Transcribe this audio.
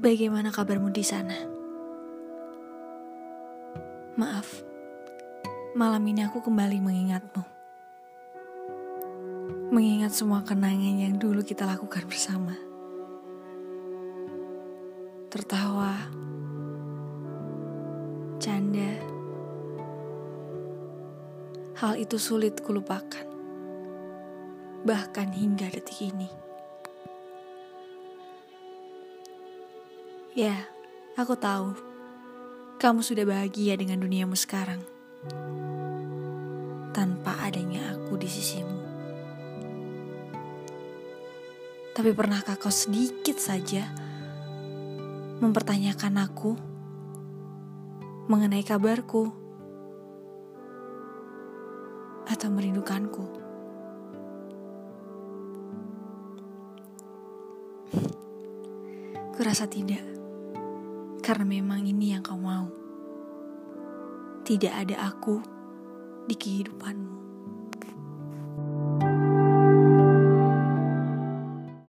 Bagaimana kabarmu di sana? Maaf, malam ini aku kembali mengingatmu. Mengingat semua kenangan yang dulu kita lakukan bersama. Tertawa, canda. Hal itu sulit kulupakan. Bahkan hingga detik ini. Ya, aku tahu. Kamu sudah bahagia dengan duniamu sekarang. Tanpa adanya aku di sisimu. Tapi pernahkah kau sedikit saja mempertanyakan aku mengenai kabarku atau merindukanku? Kurasa tidak, karena memang ini yang kau mau. Tidak ada aku di kehidupanmu.